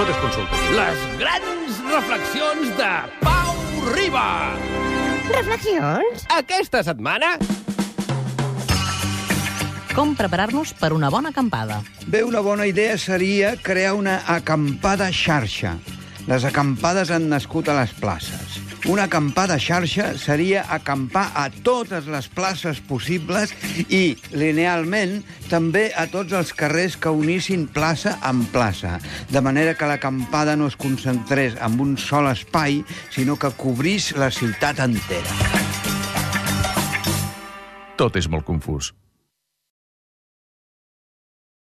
Tot és consulta. Les grans reflexions de Pau Riba. Reflexions? Aquesta setmana... Com preparar-nos per una bona acampada. Bé, una bona idea seria crear una acampada xarxa. Les acampades han nascut a les places. Una acampada xarxa seria acampar a totes les places possibles i, linealment, també a tots els carrers que unissin plaça amb plaça, de manera que l'acampada no es concentrés en un sol espai, sinó que cobrís la ciutat entera. Tot és molt confús.